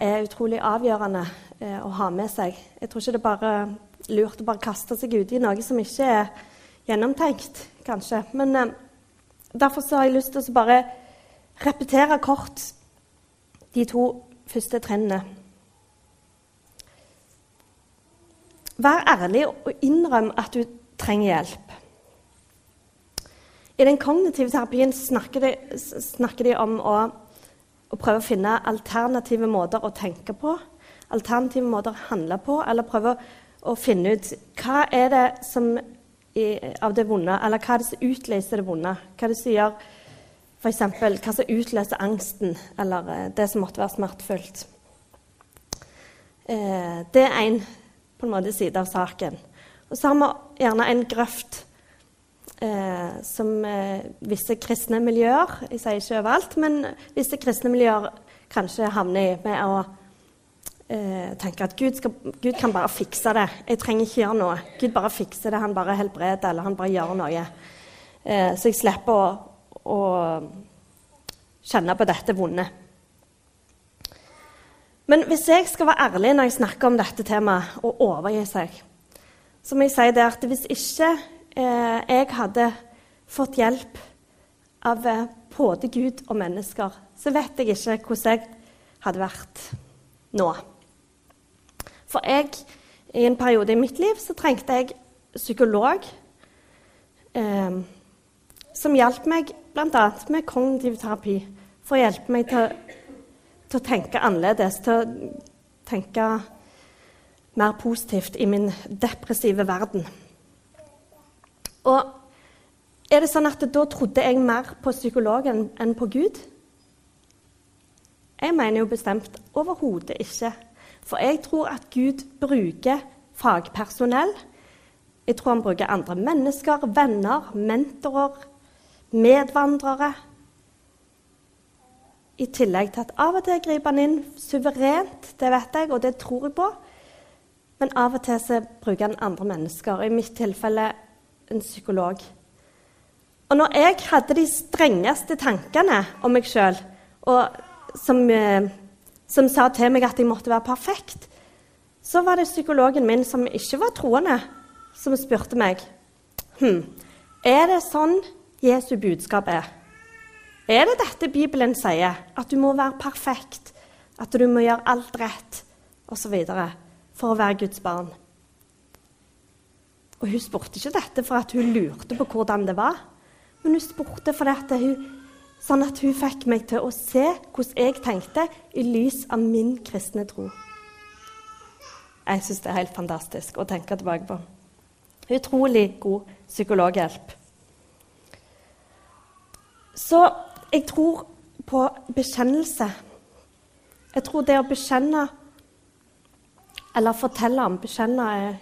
er utrolig avgjørende eh, å ha med seg. Jeg tror ikke det er bare lurt å bare kaste seg ut i noe som ikke er gjennomtenkt, kanskje. Men eh, derfor har jeg lyst til å bare repetere kort de to første trinnene. Vær ærlig og innrøm at du trenger hjelp. I den kognitive terapien snakker de, snakker de om å, å, prøve å finne alternative måter å tenke på, alternative måter å handle på, eller prøve å finne ut hva er det som av det vonde, eller hva er det som utløser det vonde. Hva er det som gjør f.eks. hva som utløser angsten, eller eh, det som måtte være smertefullt. Eh, det er én side av saken. Og så har vi gjerne en grøft eh, som eh, visse kristne miljøer Jeg sier ikke overalt, men visse kristne miljøer kanskje havner i med å eh, tenke at Gud, skal, Gud, kan bare fikse det. Jeg trenger ikke gjøre noe. Gud bare fikser det. Han bare helbreder, eller han bare gjør noe. Eh, så jeg slipper å, å kjenne på dette vonde. Men hvis jeg skal være ærlig når jeg snakker om dette temaet, og overgi seg, så må jeg si det at hvis ikke jeg hadde fått hjelp av eh, både Gud og mennesker, så vet jeg ikke hvordan jeg hadde vært nå. For jeg, i en periode i mitt liv, så trengte jeg psykolog eh, som hjalp meg bl.a. med kognitiv terapi, for å hjelpe meg til, til å tenke annerledes, til å tenke mer positivt i min depressive verden. Og er det sånn at da trodde jeg mer på psykologen enn på Gud? Jeg mener jo bestemt overhodet ikke. For jeg tror at Gud bruker fagpersonell. Jeg tror han bruker andre mennesker, venner, mentorer, medvandrere. I tillegg til at av og til griper han inn suverent, det vet jeg, og det tror jeg på. Men av og til bruker han andre mennesker. I mitt tilfelle en psykolog. Og når jeg hadde de strengeste tankene om meg sjøl, som, eh, som, sa til meg at jeg måtte være perfekt, så var det psykologen min, som ikke var troende, som spurte meg hm, Er det sånn Jesu budskap er? Er det dette Bibelen sier? At du må være perfekt, at du må gjøre alt rett, osv. for å være Guds barn? Og hun spurte ikke dette for at hun lurte på hvordan det var, men hun spurte fordi hun, sånn at hun fikk meg til å se hvordan jeg tenkte i lys av min kristne tro. Jeg syns det er helt fantastisk å tenke tilbake på. Utrolig god psykologhjelp. Så jeg tror på bekjennelse. Jeg tror det å bekjenne eller fortelle om Bekjenne er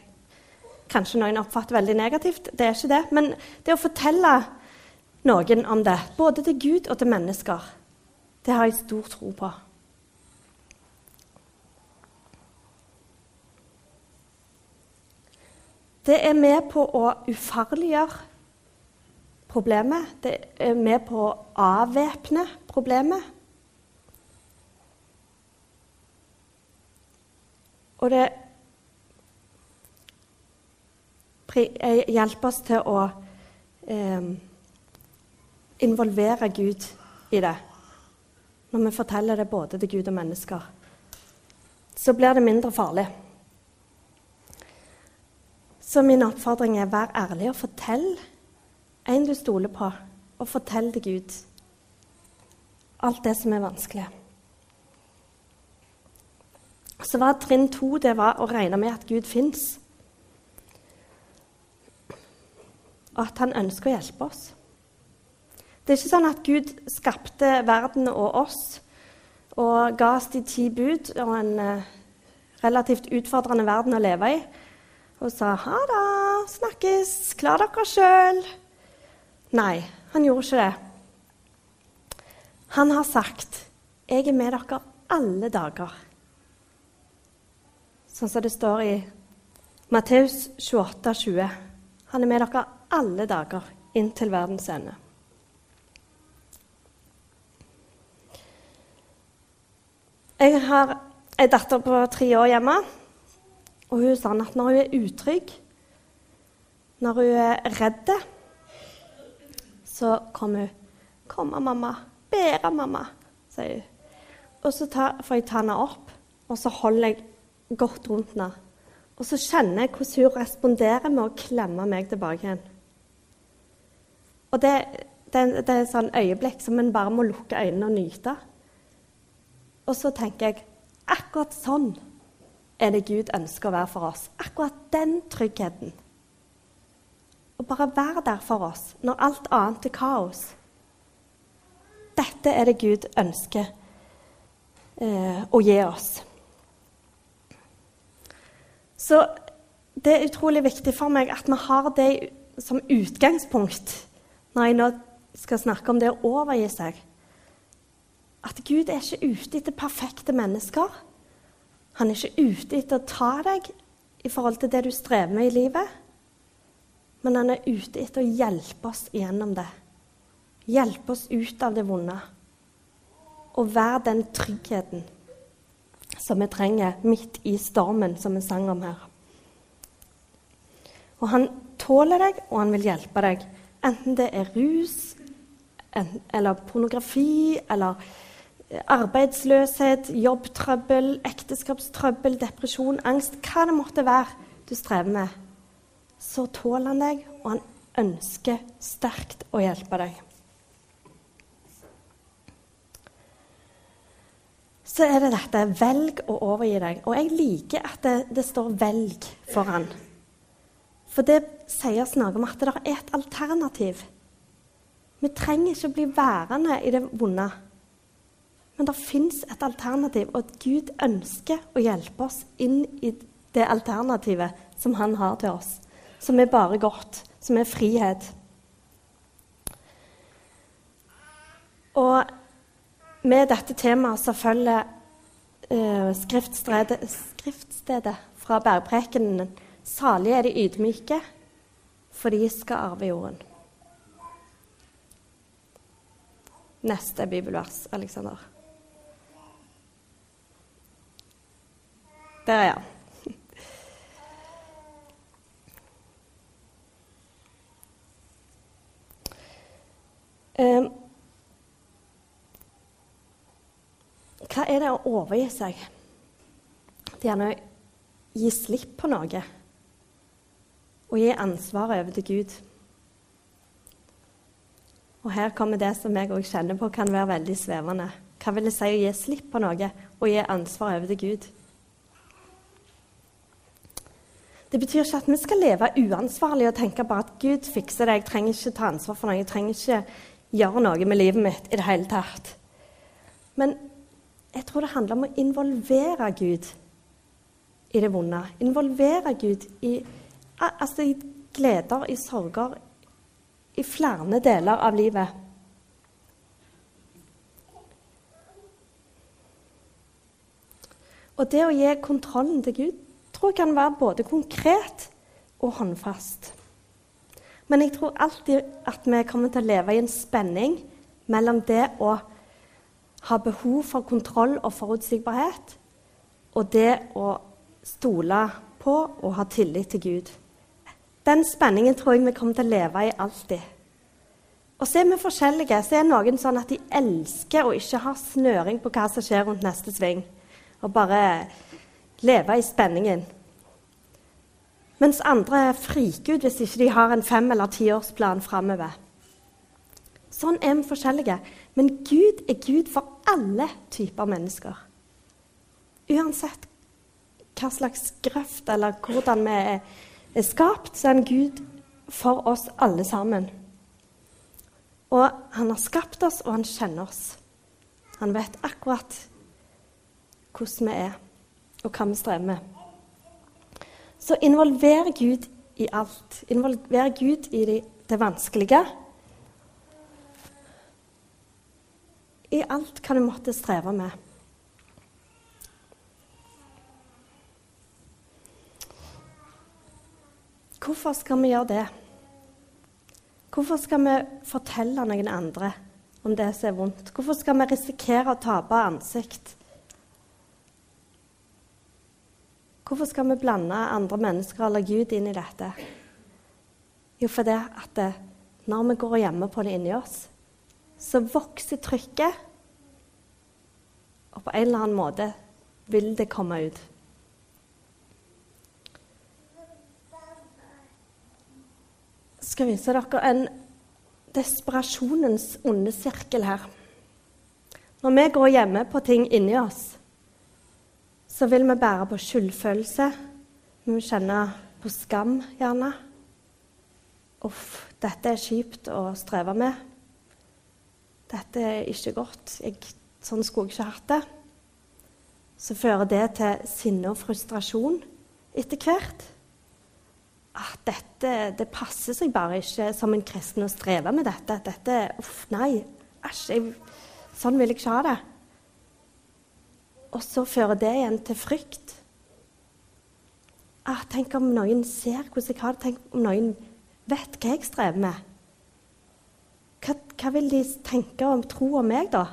kanskje noen oppfatter veldig negativt. Det er ikke det. Men det å fortelle noen om det, både til Gud og til mennesker, det har jeg stor tro på. Det er med på å ufarliggjøre problemet. Det er med på å avvæpne problemet. Og det Eh, hjelpe oss til å eh, involvere Gud i det. Når vi forteller det både til Gud og mennesker, så blir det mindre farlig. Så min oppfordring er vær ærlig og fortell en du stoler på, og fortell til Gud alt det som er vanskelig. Så var trinn to det var å regne med at Gud fins. Og at han ønsker å hjelpe oss. Det er ikke sånn at Gud skapte verden og oss og ga oss de ti bud og en uh, relativt utfordrende verden å leve i, og sa ha det, snakkes, klar dere sjøl. Nei, han gjorde ikke det. Han har sagt 'Jeg er med dere alle dager'. Sånn som det står i Matteus 28, 20. Han er med dere alle dager inntil verdens ende. Jeg har ei datter på tre år hjemme. Og hun sa at når hun er utrygg, når hun er redd, så kommer hun 'Komme, mamma. Bære, mamma', sier hun. Og så tar, får jeg ta henne opp, og så holder jeg godt rundt henne. Og så kjenner jeg hvordan hun responderer med å klemme meg tilbake igjen. Og det, det, det er et sånn øyeblikk som en bare må lukke øynene og nyte. Og så tenker jeg akkurat sånn er det Gud ønsker å være for oss. Akkurat den tryggheten. Å bare være der for oss når alt annet er kaos. Dette er det Gud ønsker eh, å gi oss. Så det er utrolig viktig for meg at vi har det som utgangspunkt når jeg nå skal snakke om det å overgi seg. At Gud er ikke ute etter perfekte mennesker. Han er ikke ute etter å ta deg i forhold til det du strever med i livet. Men han er ute etter å hjelpe oss gjennom det. Hjelpe oss ut av det vonde. Og være den tryggheten som vi trenger midt i stormen, som vi sang om her. Og han tåler deg, og han vil hjelpe deg. Enten det er rus, eller pornografi, eller arbeidsløshet, jobbtrøbbel, ekteskapstrøbbel, depresjon, angst Hva det måtte være du strever med, så tåler han deg, og han ønsker sterkt å hjelpe deg. Så er det dette 'velg å overgi deg'. Og jeg liker at det, det står 'velg' foran. For det sier oss noe om at det er et alternativ. Vi trenger ikke å bli værende i det vonde. Men det fins et alternativ, og at Gud ønsker å hjelpe oss inn i det alternativet som han har til oss. Som er bare godt, som er frihet. Og med dette temaet så følger eh, skriftstedet, skriftstedet fra bergprekenen Salige er de ydmyke, for de skal arve jorden. Neste bibelvers, Aleksander. Der, ja. Um, hva er det å overgi seg? Det er gjerne å gi slipp på noe og gi ansvaret over til Gud. Og her kommer det som jeg òg kjenner på kan være veldig svevende. Hva vil det si å gi slipp på noe og gi ansvaret over til Gud? Det betyr ikke at vi skal leve uansvarlig og tenke bare at Gud fikser det. Jeg trenger ikke ta ansvar for noe. Jeg trenger ikke gjøre noe med livet mitt i det hele tatt. Men jeg tror det handler om å involvere Gud i det vonde. Involvere Gud i altså i gleder, i sorger, i flere deler av livet. Og det å gi kontrollen til Gud tror jeg kan være både konkret og håndfast. Men jeg tror alltid at vi kommer til å leve i en spenning mellom det å ha behov for kontroll og forutsigbarhet, og det å stole på og ha tillit til Gud. Den spenningen tror jeg vi kommer til å leve i alltid. Og så er vi forskjellige. Så er noen sånn at de elsker å ikke ha snøring på hva som skjer rundt neste sving, og bare leve i spenningen. Mens andre friker ut hvis ikke de har en fem- eller tiårsplan framover. Sånn er vi forskjellige. Men Gud er Gud for alle typer mennesker. Uansett hva slags grøft eller hvordan vi er er skapt, så er han Gud for oss alle sammen. Og han har skapt oss, og han kjenner oss. Han vet akkurat hvordan vi er, og hva vi strever med. Så involver Gud i alt. Involver Gud i det, det vanskelige. I alt hva du måtte streve med. Hvorfor skal vi gjøre det? Hvorfor skal vi fortelle noen andre om det som er vondt? Hvorfor skal vi risikere å tape ansikt? Hvorfor skal vi blande andre mennesker eller Gud inn i dette? Jo, fordi at det, når vi går hjemme på det inni oss, så vokser trykket. Og på en eller annen måte vil det komme ut. Skal vise dere en desperasjonens onde sirkel her. Når vi går hjemme på ting inni oss, så vil vi bære på skyldfølelse. Vi vil kjenne på skam, gjerne. Uff, dette er kjipt å streve med. Dette er ikke godt. Jeg, sånn skulle jeg ikke hatt det. Så fører det til sinne og frustrasjon etter hvert. Ah, dette det passer seg bare ikke som en kristen å streve med dette. Dette, Uff, nei. Æsj. Sånn vil jeg ikke ha det. Og så fører det igjen til frykt. Ah, tenk om noen ser hvordan jeg har det. Tenk om noen vet hva jeg strever med. Hva, hva vil de tenke og tro om meg, da?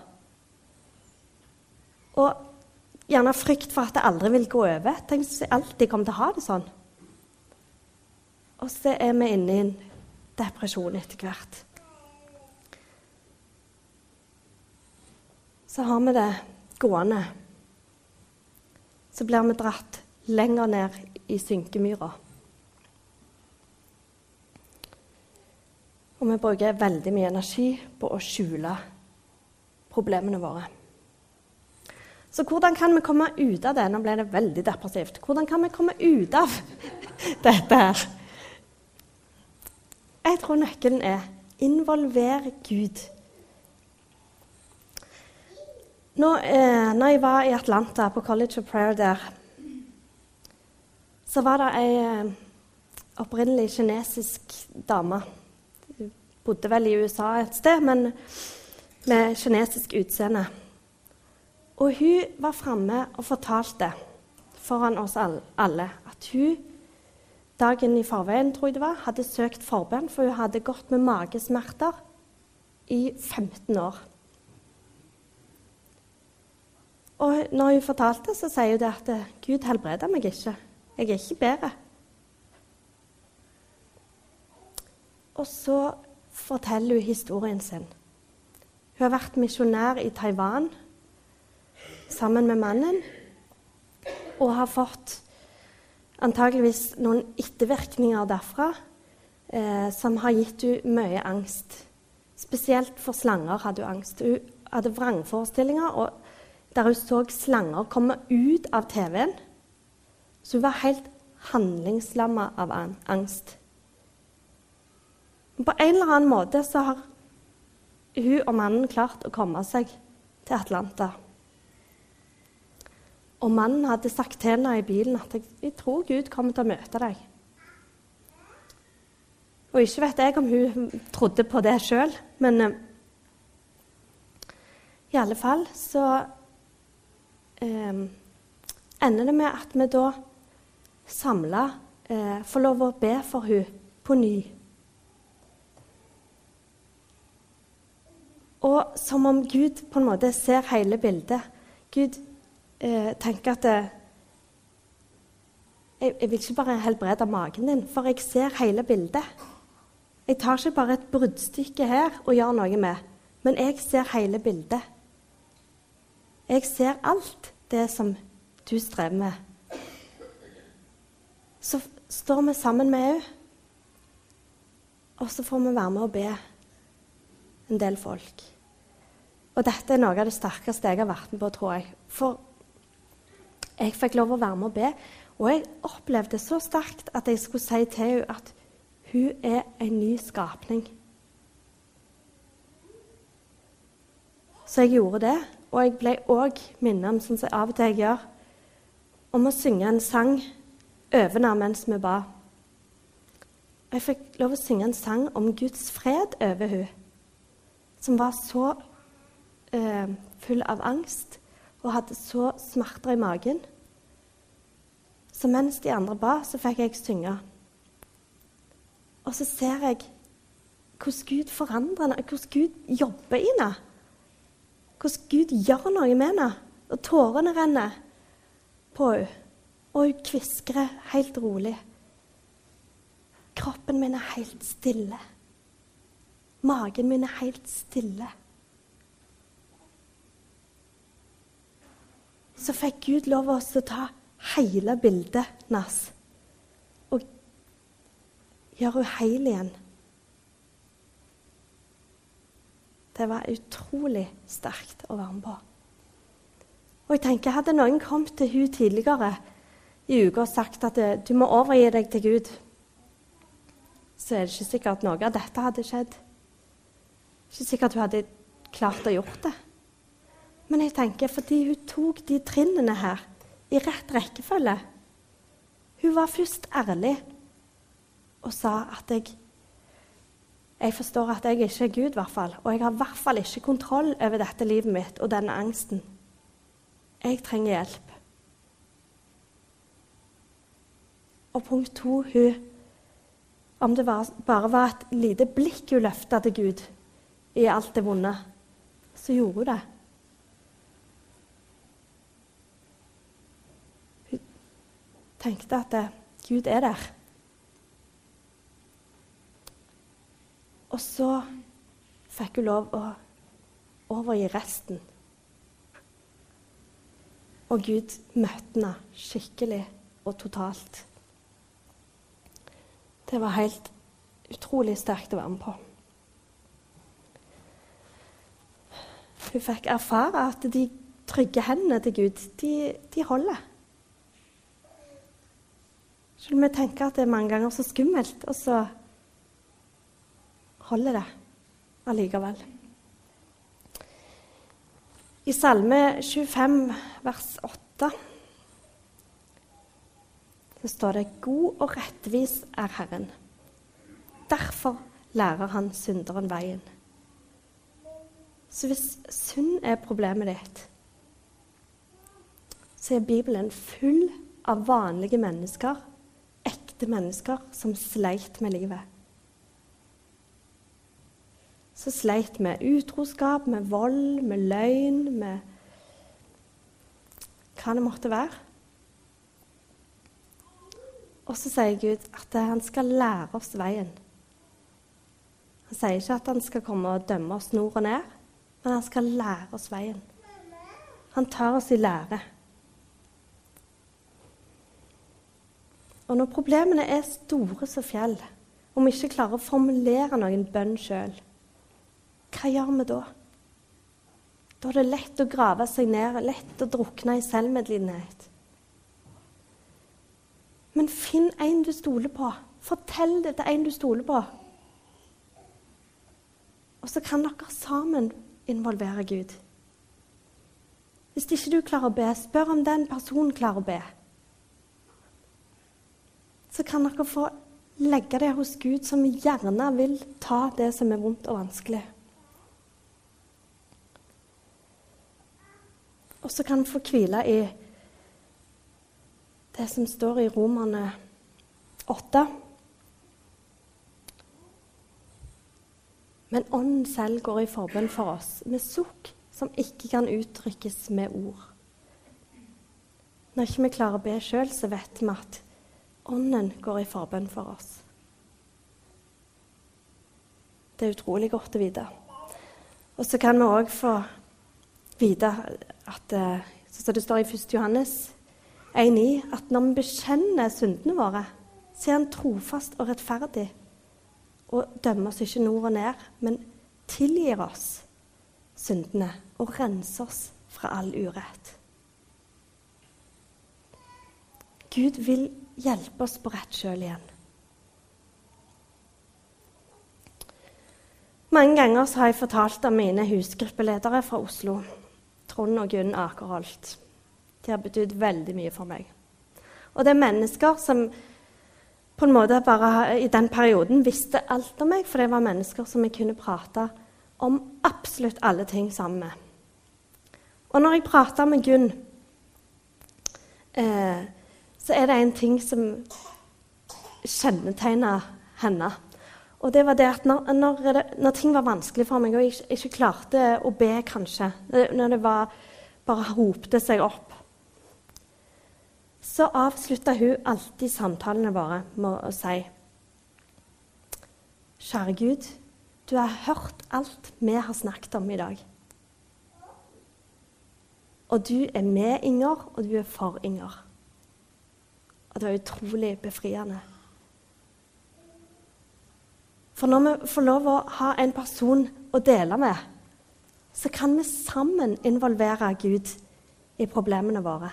Og gjerne frykt for at det aldri vil gå over. Tenk hvis jeg alltid kommer til å ha det sånn. Og så er vi inne i en depresjon etter hvert. Så har vi det gående så blir vi dratt lenger ned i synkemyra. Og vi bruker veldig mye energi på å skjule problemene våre. Så hvordan kan vi komme ut av det? Nå ble det veldig depressivt. Hvordan kan vi komme ut av dette her? Jeg tror nøkkelen er involver Gud Nå, eh, når jeg var i Atlanta, på College of Prayer der, så var det ei eh, opprinnelig kinesisk dame. Hun bodde vel i USA et sted, men med kinesisk utseende. Og hun var framme og fortalte foran oss alle at hun dagen i forveien tror jeg det var, hadde søkt forbønn, for hun hadde gått med magesmerter i 15 år. Og når hun fortalte, så sier hun det at Gud helbreder meg ikke. Jeg er ikke bedre. Og så forteller hun historien sin. Hun har vært misjonær i Taiwan sammen med mannen og har fått antageligvis noen ettervirkninger derfra eh, som har gitt henne mye angst. Spesielt for slanger hadde hun angst. Hun hadde vrangforestillinger. og der hun så slanger komme ut av TV-en. Så hun var helt handlingslamma av angst. På en eller annen måte så har hun og mannen klart å komme seg til Atlanta. Og mannen hadde sagt til henne i bilen at jeg, tror Gud kommer til å møte deg. Og ikke vet jeg om hun trodde på det sjøl, men uh, i alle fall så eh, ender det med at vi da samla eh, får lov å be for hun på ny. Og som om Gud på en måte ser hele bildet. Gud eh, tenker at det, jeg, jeg, vil ikke bare helbrede magen din, for jeg ser hele bildet. Jeg tar ikke bare et bruddstykke her og gjør noe med, men jeg ser hele bildet. Jeg ser alt det som du strever med. Så står vi sammen med henne, og så får vi være med og be en del folk. Og dette er noe av det sterkeste jeg har vært med på, tror jeg. For jeg fikk lov å være med og be, og jeg opplevde så sterkt at jeg skulle si til henne at hun er en ny skapning. Så jeg gjorde det. Og jeg ble òg minnet om, sånn som jeg av og til gjør, om å synge en sang over mens vi ba. Jeg fikk lov å synge en sang om Guds fred over henne, som var så eh, full av angst og hadde så smerter i magen. Så mens de andre ba, så fikk jeg synge. Og så ser jeg hvordan Gud forandrer henne, hvordan Gud jobber i henne. Hvordan Gud gjør noe med henne. Og tårene renner på henne. Og hun kviskrer helt rolig. Kroppen min er helt stille. Magen min er helt stille. Så fikk Gud lov oss å ta hele bildet hennes og gjøre henne heil igjen. Det var utrolig sterkt å være med på. Og jeg tenker, Hadde noen kommet til hun tidligere i uka og sagt at du må overgi deg til Gud, så er det ikke sikkert at noe av dette hadde skjedd. Ikke sikkert hun hadde klart å gjort det. Men jeg tenker fordi hun tok de trinnene her i rett rekkefølge Hun var først ærlig og sa at jeg jeg forstår at jeg ikke er Gud, hvert fall, og jeg har i hvert fall ikke kontroll over dette livet mitt og denne angsten. Jeg trenger hjelp. Og punkt to hun, Om det var, bare var et lite blikk hun løfta til Gud i alt det vonde, så gjorde hun det. Tenkte at Gud er der. Og så fikk hun lov å overgi resten. Og Gud møtte henne skikkelig og totalt. Det var helt utrolig sterkt å være med på. Hun fikk erfare at de trygge hendene til Gud, de, de holder. Selv om vi tenker at det er mange ganger så skummelt, og så holder det allikevel. I Salme 25, vers 8, så står det 'God og rettvis er Herren'. Derfor lærer han synderen veien. Så hvis synd er problemet ditt, så er Bibelen full av vanlige mennesker, ekte mennesker, som sleit med livet. Så sleit med utroskap, med vold, med løgn, med hva det måtte være. Og så sier Gud at han skal lære oss veien. Han sier ikke at han skal komme og dømme oss nord og ned, men han skal lære oss veien. Han tar oss i lære. Og når problemene er store som fjell, og vi ikke klarer å formulere noen bønn sjøl, hva gjør vi da? Da er det lett å grave seg ned, lett å drukne i selvmedlidenhet. Men finn en du stoler på. Fortell det til en du stoler på. Og så kan dere sammen involvere Gud. Hvis ikke du klarer å be, spør om den personen klarer å be. Så kan dere få legge det hos Gud, som gjerne vil ta det som er vondt og vanskelig. Og så kan vi få hvile i det som står i Romerne 8. Men Ånden selv går i forbønn for oss med sukk som ikke kan uttrykkes med ord. Når ikke vi klarer å be sjøl, så vet vi at Ånden går i forbønn for oss. Det er utrolig godt å vite. Og så kan vi òg få vite at eh, som det står i 1. Johannes 1,9 at når vi bekjenner syndene våre, så er han trofast og rettferdig og dømmer oss ikke nord og ned, men tilgir oss syndene og renser oss fra all urett. Gud vil hjelpe oss på rett kjøl igjen. Mange ganger har jeg fortalt om mine husgruppeledere fra Oslo, Trond og Gunn Akerholt. De har betydd veldig mye for meg. Og det er mennesker som på en måte bare i den perioden visste alt om meg, for det var mennesker som jeg kunne prate om absolutt alle ting sammen med. Og når jeg prata med Gunn, eh, så er det en ting som kjennetegna henne. Og det var det at når, når, når, ting var vanskelig for meg, og jeg ikke, ikke klarte å be, kanskje Når det var, bare ropte seg opp så avslutta hun alltid samtalene våre med å si Kjære Gud, du har hørt alt vi har snakket om i dag. Og du er med Inger, og du er for Inger. Og det var utrolig befriende. For når vi får lov å ha en person å dele med, så kan vi sammen involvere Gud i problemene våre.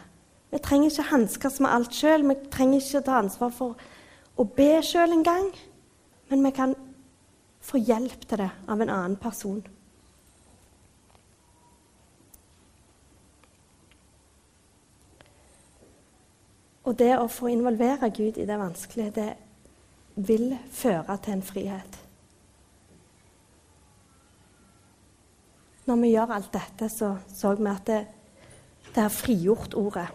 Vi trenger ikke hanskes med alt sjøl. Vi trenger ikke ta ansvar for å be sjøl engang. Men vi kan få hjelp til det av en annen person. Og det å få involvere Gud i det vanskelige, det vil føre til en frihet. Når vi gjør alt dette, så så vi at det, det har frigjort ordet.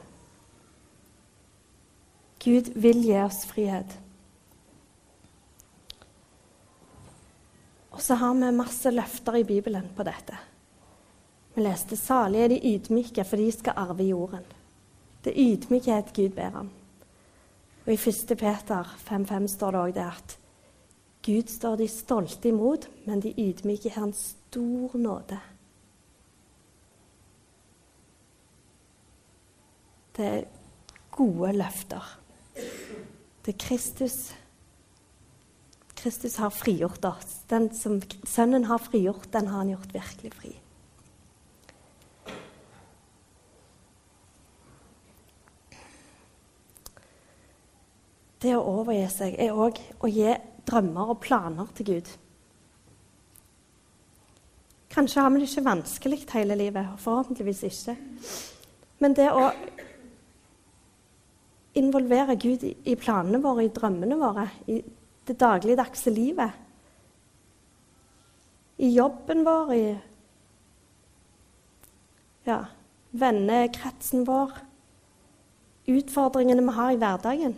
Gud vil gi oss frihet. Og så har vi masse løfter i Bibelen på dette. Vi leste 'Salige er de ydmyke, for de skal arve jorden'. Det er ydmykhet Gud ber om. Og I 1. Peter 5,5 står det òg det at Gud står de stolte imot, men de ydmyke en stor nåde. Det er gode løfter. Det er Kristus Kristus har frigjort oss. Den som Sønnen har frigjort, den har han gjort virkelig fri. Det å overgi seg er òg å gi drømmer og planer til Gud. Kanskje har vi det ikke vanskelig hele livet, forhåpentligvis ikke. Men det å involvere Gud i planene våre, i drømmene våre, i det dagligdagse livet. I jobben vår, i ja, vennekretsen vår. Utfordringene vi har i hverdagen.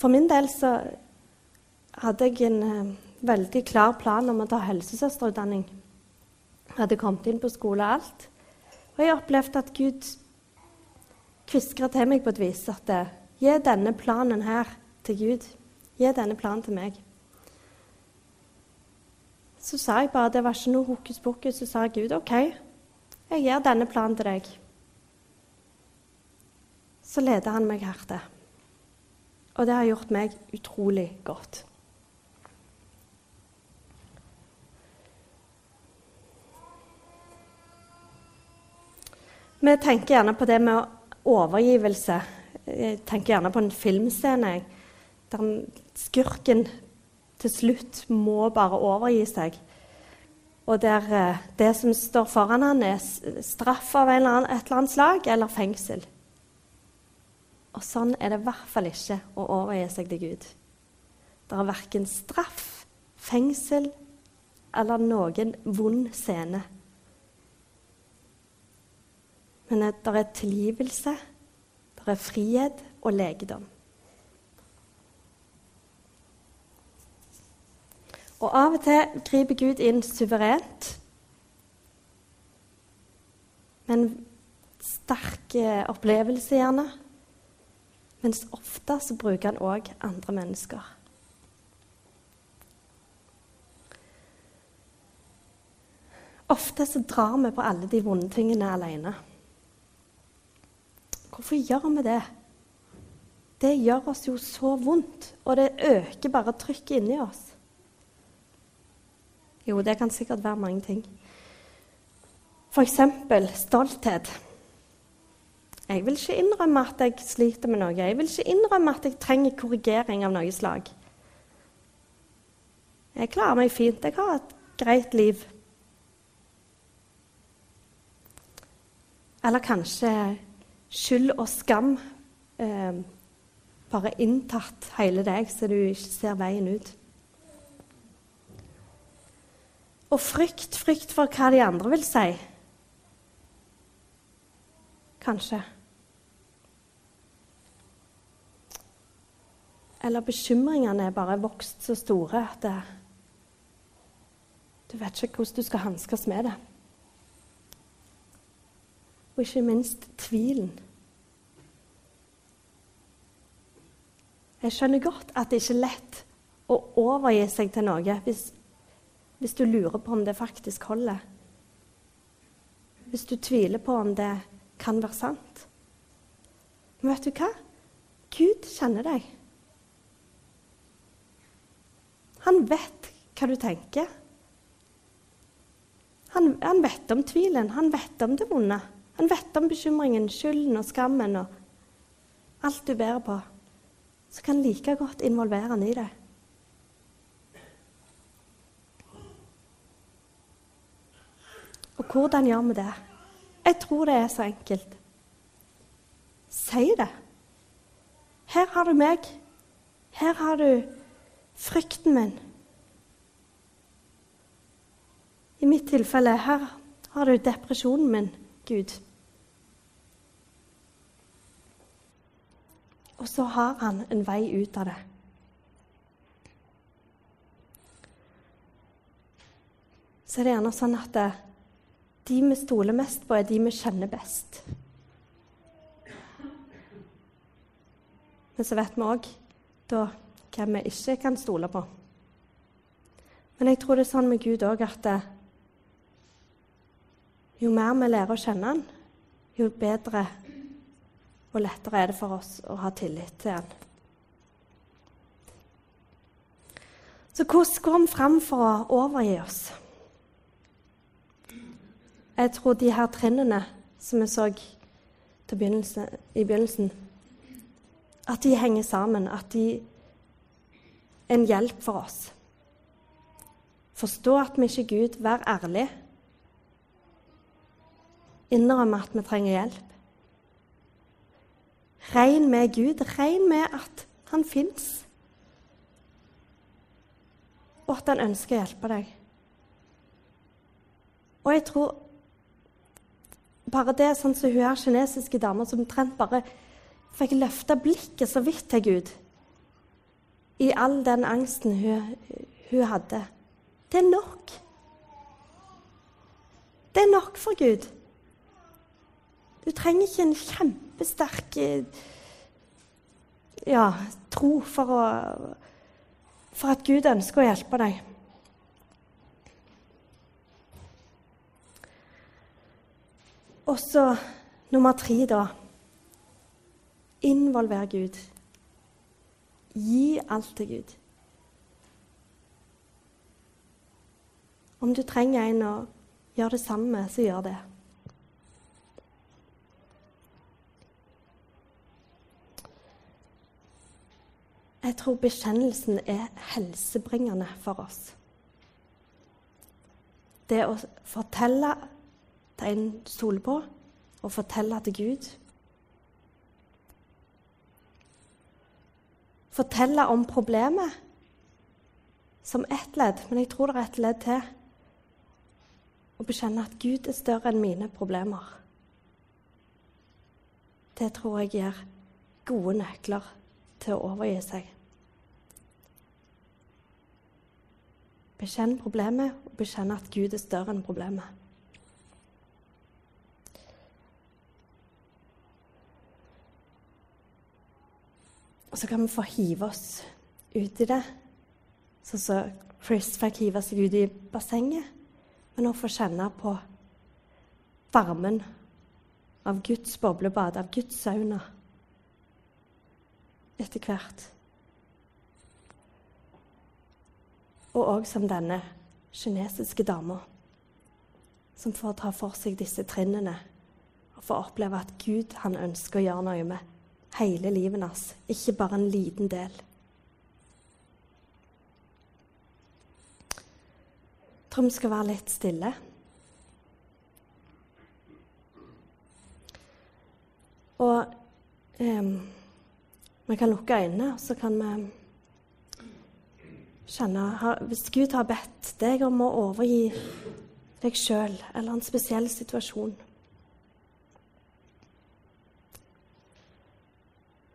For min del så hadde jeg en uh, veldig klar plan om å ta helsesøsterutdanning. Jeg hadde kommet inn på skole og alt. Og jeg opplevde at Gud kviskra til meg på et vis at uh, Gi denne planen her til Gud. Gi denne planen til meg. Så sa jeg bare det var ikke noe hokus pokus. Så sa Gud OK, jeg gir denne planen til deg. Så leder han meg hertil. Og det har gjort meg utrolig godt. Vi tenker gjerne på det med overgivelse jeg tenker gjerne på en filmscene der skurken til slutt må bare overgi seg. Og der eh, det som står foran han er straff av et eller annet slag eller fengsel. Og sånn er det i hvert fall ikke å overgi seg til Gud. Det er verken straff, fengsel eller noen vond scene. Men det er tilgivelse, det er frihet og legedom. Og av og til griper Gud inn suverent. Med en sterk eh, opplevelse, gjerne. Mens ofte så bruker han òg andre mennesker. Ofte så drar vi på alle de vonde tingene alene. Hvorfor gjør vi det? Det gjør oss jo så vondt, og det øker bare trykket inni oss. Jo, det kan sikkert være mange ting. F.eks. stolthet. Jeg vil ikke innrømme at jeg sliter med noe. Jeg vil ikke innrømme at jeg trenger korrigering av noe slag. Jeg klarer meg fint. Jeg har et greit liv. Eller kanskje skyld og skam eh, bare inntatt hele deg, så du ikke ser veien ut. Og frykt, frykt for hva de andre vil si. Kanskje. Eller bekymringene er bare vokst så store at det, du vet ikke hvordan du skal hanskes med det. og ikke minst tvilen. Jeg skjønner godt at det ikke er lett å overgi seg til noe hvis, hvis du lurer på om det faktisk holder. Hvis du tviler på om det kan være sant. Men vet du hva? Gud kjenner deg. Han vet hva du tenker. Han, han, vet om tvilen, han vet om det vonde. Han vet om bekymringen, skylden og skammen og alt du bærer på. Så kan like godt involvere han i det. Og hvordan gjør vi det? Jeg tror det er så enkelt. Si det. Her har du meg. Her har du frykten min. I mitt tilfelle her har du depresjonen min, Gud. Og så har han en vei ut av det. Så er det gjerne sånn at det, de vi stoler mest på, er de vi kjenner best. Men så vet vi òg hvem vi ikke kan stole på. Men jeg tror det er sånn med Gud òg at jo mer vi lærer å kjenne Han, jo bedre og lettere er det for oss å ha tillit til Han. Så hvordan går vi fram for å overgi oss? Jeg tror de her trinnene som vi så begynnelse, i begynnelsen, at de henger sammen, at de en hjelp for oss. Forstå at vi ikke er Gud, vær ærlig. Innrømme at vi trenger hjelp. Regn med Gud, regn med at han fins, og at han ønsker å hjelpe deg. Og jeg tror bare det sånn som hun her kinesiske dama som omtrent bare fikk løfta blikket så vidt til Gud i all den angsten hun, hun hadde. Det er nok. Det er nok for Gud. Du trenger ikke en kjempesterk ja, tro for, å, for at Gud ønsker å hjelpe deg. Og så nummer tre, da. Involver Gud. Gi alt til Gud. Om du trenger en å gjøre det samme, så gjør det. Jeg tror bekjennelsen er helsebringende for oss. Det å fortelle til en stoler på, og fortelle til Gud. Fortelle om problemet som ett ledd, men jeg tror det er et ledd til. Å bekjenne at Gud er større enn mine problemer. Det tror jeg gir gode nøkler til å overgi seg. Bekjenn problemet og bekjenne at Gud er større enn problemet. Og så kan vi få hive oss ut i det, sånn som Chris fikk hive seg ut i bassenget. Men å få kjenne på varmen av Guds boblebad, av Guds sauna, etter hvert. Og òg som denne kinesiske dama, som får ta for seg disse trinnene og får oppleve at Gud han ønsker å gjøre noe med hele livet hans, ikke bare en liten del. Jeg tror vi skal være litt stille. Og eh, vi kan lukke øynene, og så kan vi kjenne Hvis Gud har bedt deg om å overgi deg sjøl eller en spesiell situasjon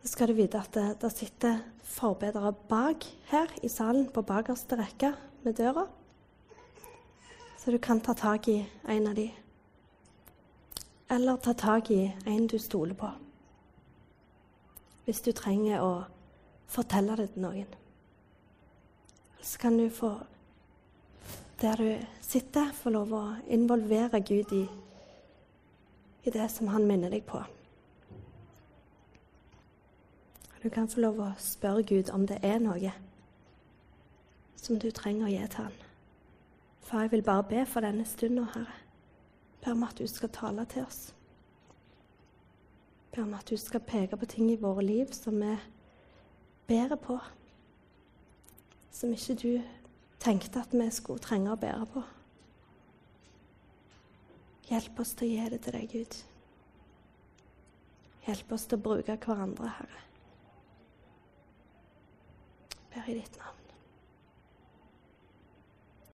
så skal du vite at det, det sitter forbedere bak her i salen på bakerste rekke med døra. Så du kan ta tak i en av de. eller ta tak i en du stoler på. Hvis du trenger å fortelle det til noen. Så kan du få, der du sitter, få lov å involvere Gud i, i det som han minner deg på. Du kan få lov å spørre Gud om det er noe som du trenger å gi til han. Far, jeg vil bare be for denne stunden, Herre. Be om at du skal tale til oss. Be om at du skal peke på ting i våre liv som vi bærer på. Som ikke du tenkte at vi skulle trenge å bære på. Hjelp oss til å gi det til deg, Gud. Hjelp oss til å bruke hverandre, Herre. Ber i ditt navn.